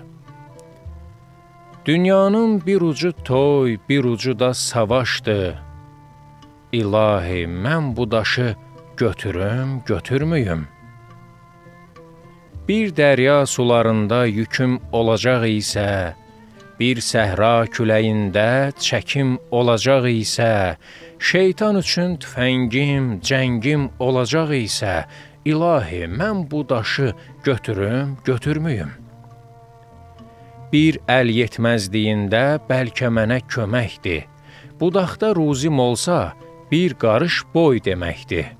Dünyanın bir ucu toy, bir ucu da savaşdı. İlahi, mən bu daşı götürüm, götürmüyüm? Bir dərya sularında yüküm olacaq isə, bir səhra küləyində çəkim olacaq isə, şeytan üçün tüfəngim, cəngim olacaq isə, ilahi, mən bu daşı götürüm, götürmüyüm? Bir əl yetməzdiyində bəlkə mənə köməkdir. Budaqda ruzim olsa, bir qarış boy deməkdir.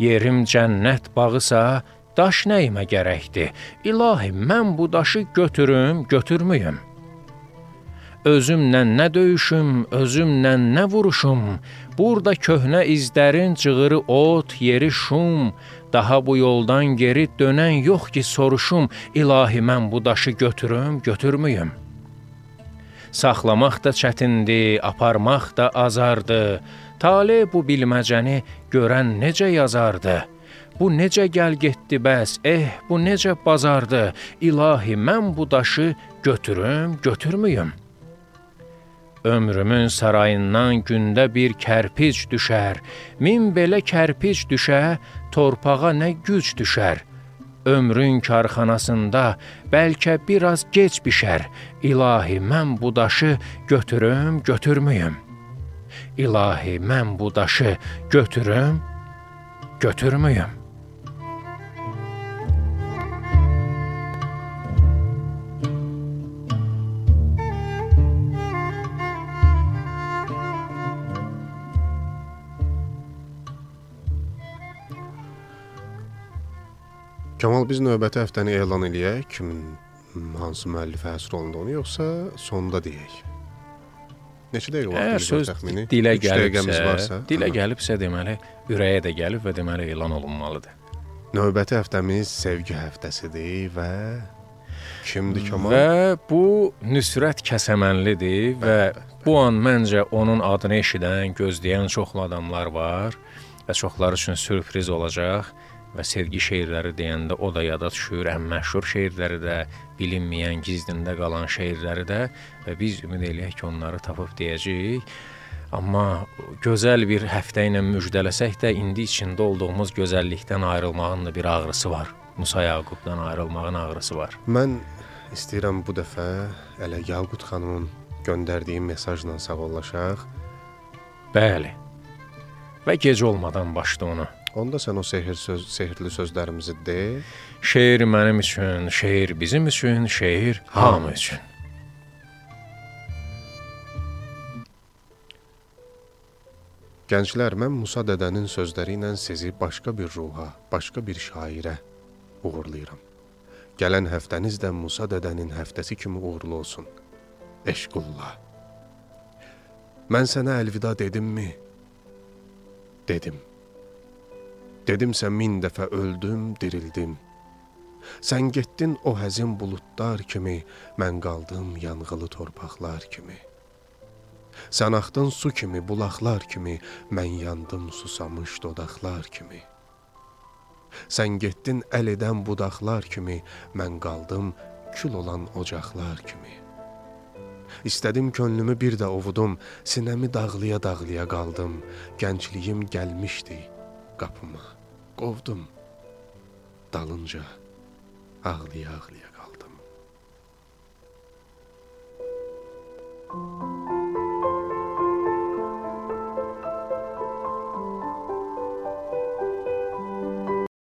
Yerim cənnət bağısa, daş nəyimə gərəkdir? İlahi, mən bu daşı götürüm, götürmüyüm? Özümlə nə döyüşüm, özümlə nə vuruşum? Burada köhnə izlərin cığırı ot, yeri şum. Daha bu yoldan geri dönən yox ki, soruşum. İlahi, mən bu daşı götürüm, götürmüyüm? Saxlamaq da çətindir, aparmaq da azardı. Tale bu bilməcəni görən necə yazardı? Bu necə gəl getdi bəs? Eh, bu necə bazardı? İlahi, mən bu daşı götürüm, götürmüyüm? Ömrümün sarayından gündə bir kərpic düşər. Min belə kərpic düşə, torpağa nə güc düşər. Ömrün karxanasında bəlkə biraz gec bişər. İlahi, mən bu daşı götürüm, götürmüyüm? İlahi, mən bu daşı götürüm, götürmüyüm? Kamal biz növbəti həftəni elan eləyək. Kimin hansı müəllif həsr olundu onu yoxsa sonda deyək? Neçə dəqiqə vaxt Əgər söz təxmini? dilə gəlibsə, varsa, dilə aha. gəlibsə deməli ürəyə də gəlib və deməli elan olunmalıdır. Növbəti həftəmiz sevgi həftəsidir və kimdir Kamal? Və bu Nüsrət Kəsəmənlidir və bu an məncə onun adını eşidən, gözləyən çoxlu adamlar var və çoxları üçün sürpriz olacaq və sevgi şeirləri deyəndə o da yada düşür, ən məşhur şeirləri də, bilinməyən, gizlində qalan şeirləri də və biz ümid eləyək ki, onları tapıb deyəcəyik. Amma gözəl bir həftə ilə müjdələsək də indi içində olduğumuz gözəllikdən ayrılmağın da bir ağrısı var. Musa Yaqubdan ayrılmağın ağrısı var. Mən istəyirəm bu dəfə elə Yaqut xanımın göndərdiyi mesajla sağollaşaq. Bəli. Və gec olmadan başda onu. Onda sən o sehr söz, sehrli sözlərimizi de. Şeir mənim üçün, şeir bizim üçün, şeir hamı üçün. Gənclər, mən Musa dədənin sözləri ilə sizi başqa bir ruha, başqa bir şairə uğurlayıram. Gələn həftəniz də Musa dədənin həftəsi kimi uğurlu olsun. Eşqullah. Mən sənə əlvida dedimmi? Dedim. Dedimsə min dəfə öldüm, dirildim. Sən getdin o həzin buludlar kimi, mən qaldım yanğılı torpaqlar kimi. Sən axdın su kimi, bulaqlar kimi, mən yandım susamış dodaqlar kimi. Sən getdin əl edən budaqlar kimi, mən qaldım kül olan ocaqlar kimi. İstədim könlümü bir də ovudum, sinəmi dağlaya-dağlaya qaldım. Gəncliyim gəlmişdi Qovdum. Dalınca ağlaya-ağlaya qaldım.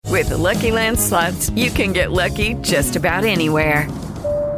With the Lucky Land slots, you can get lucky just about anywhere.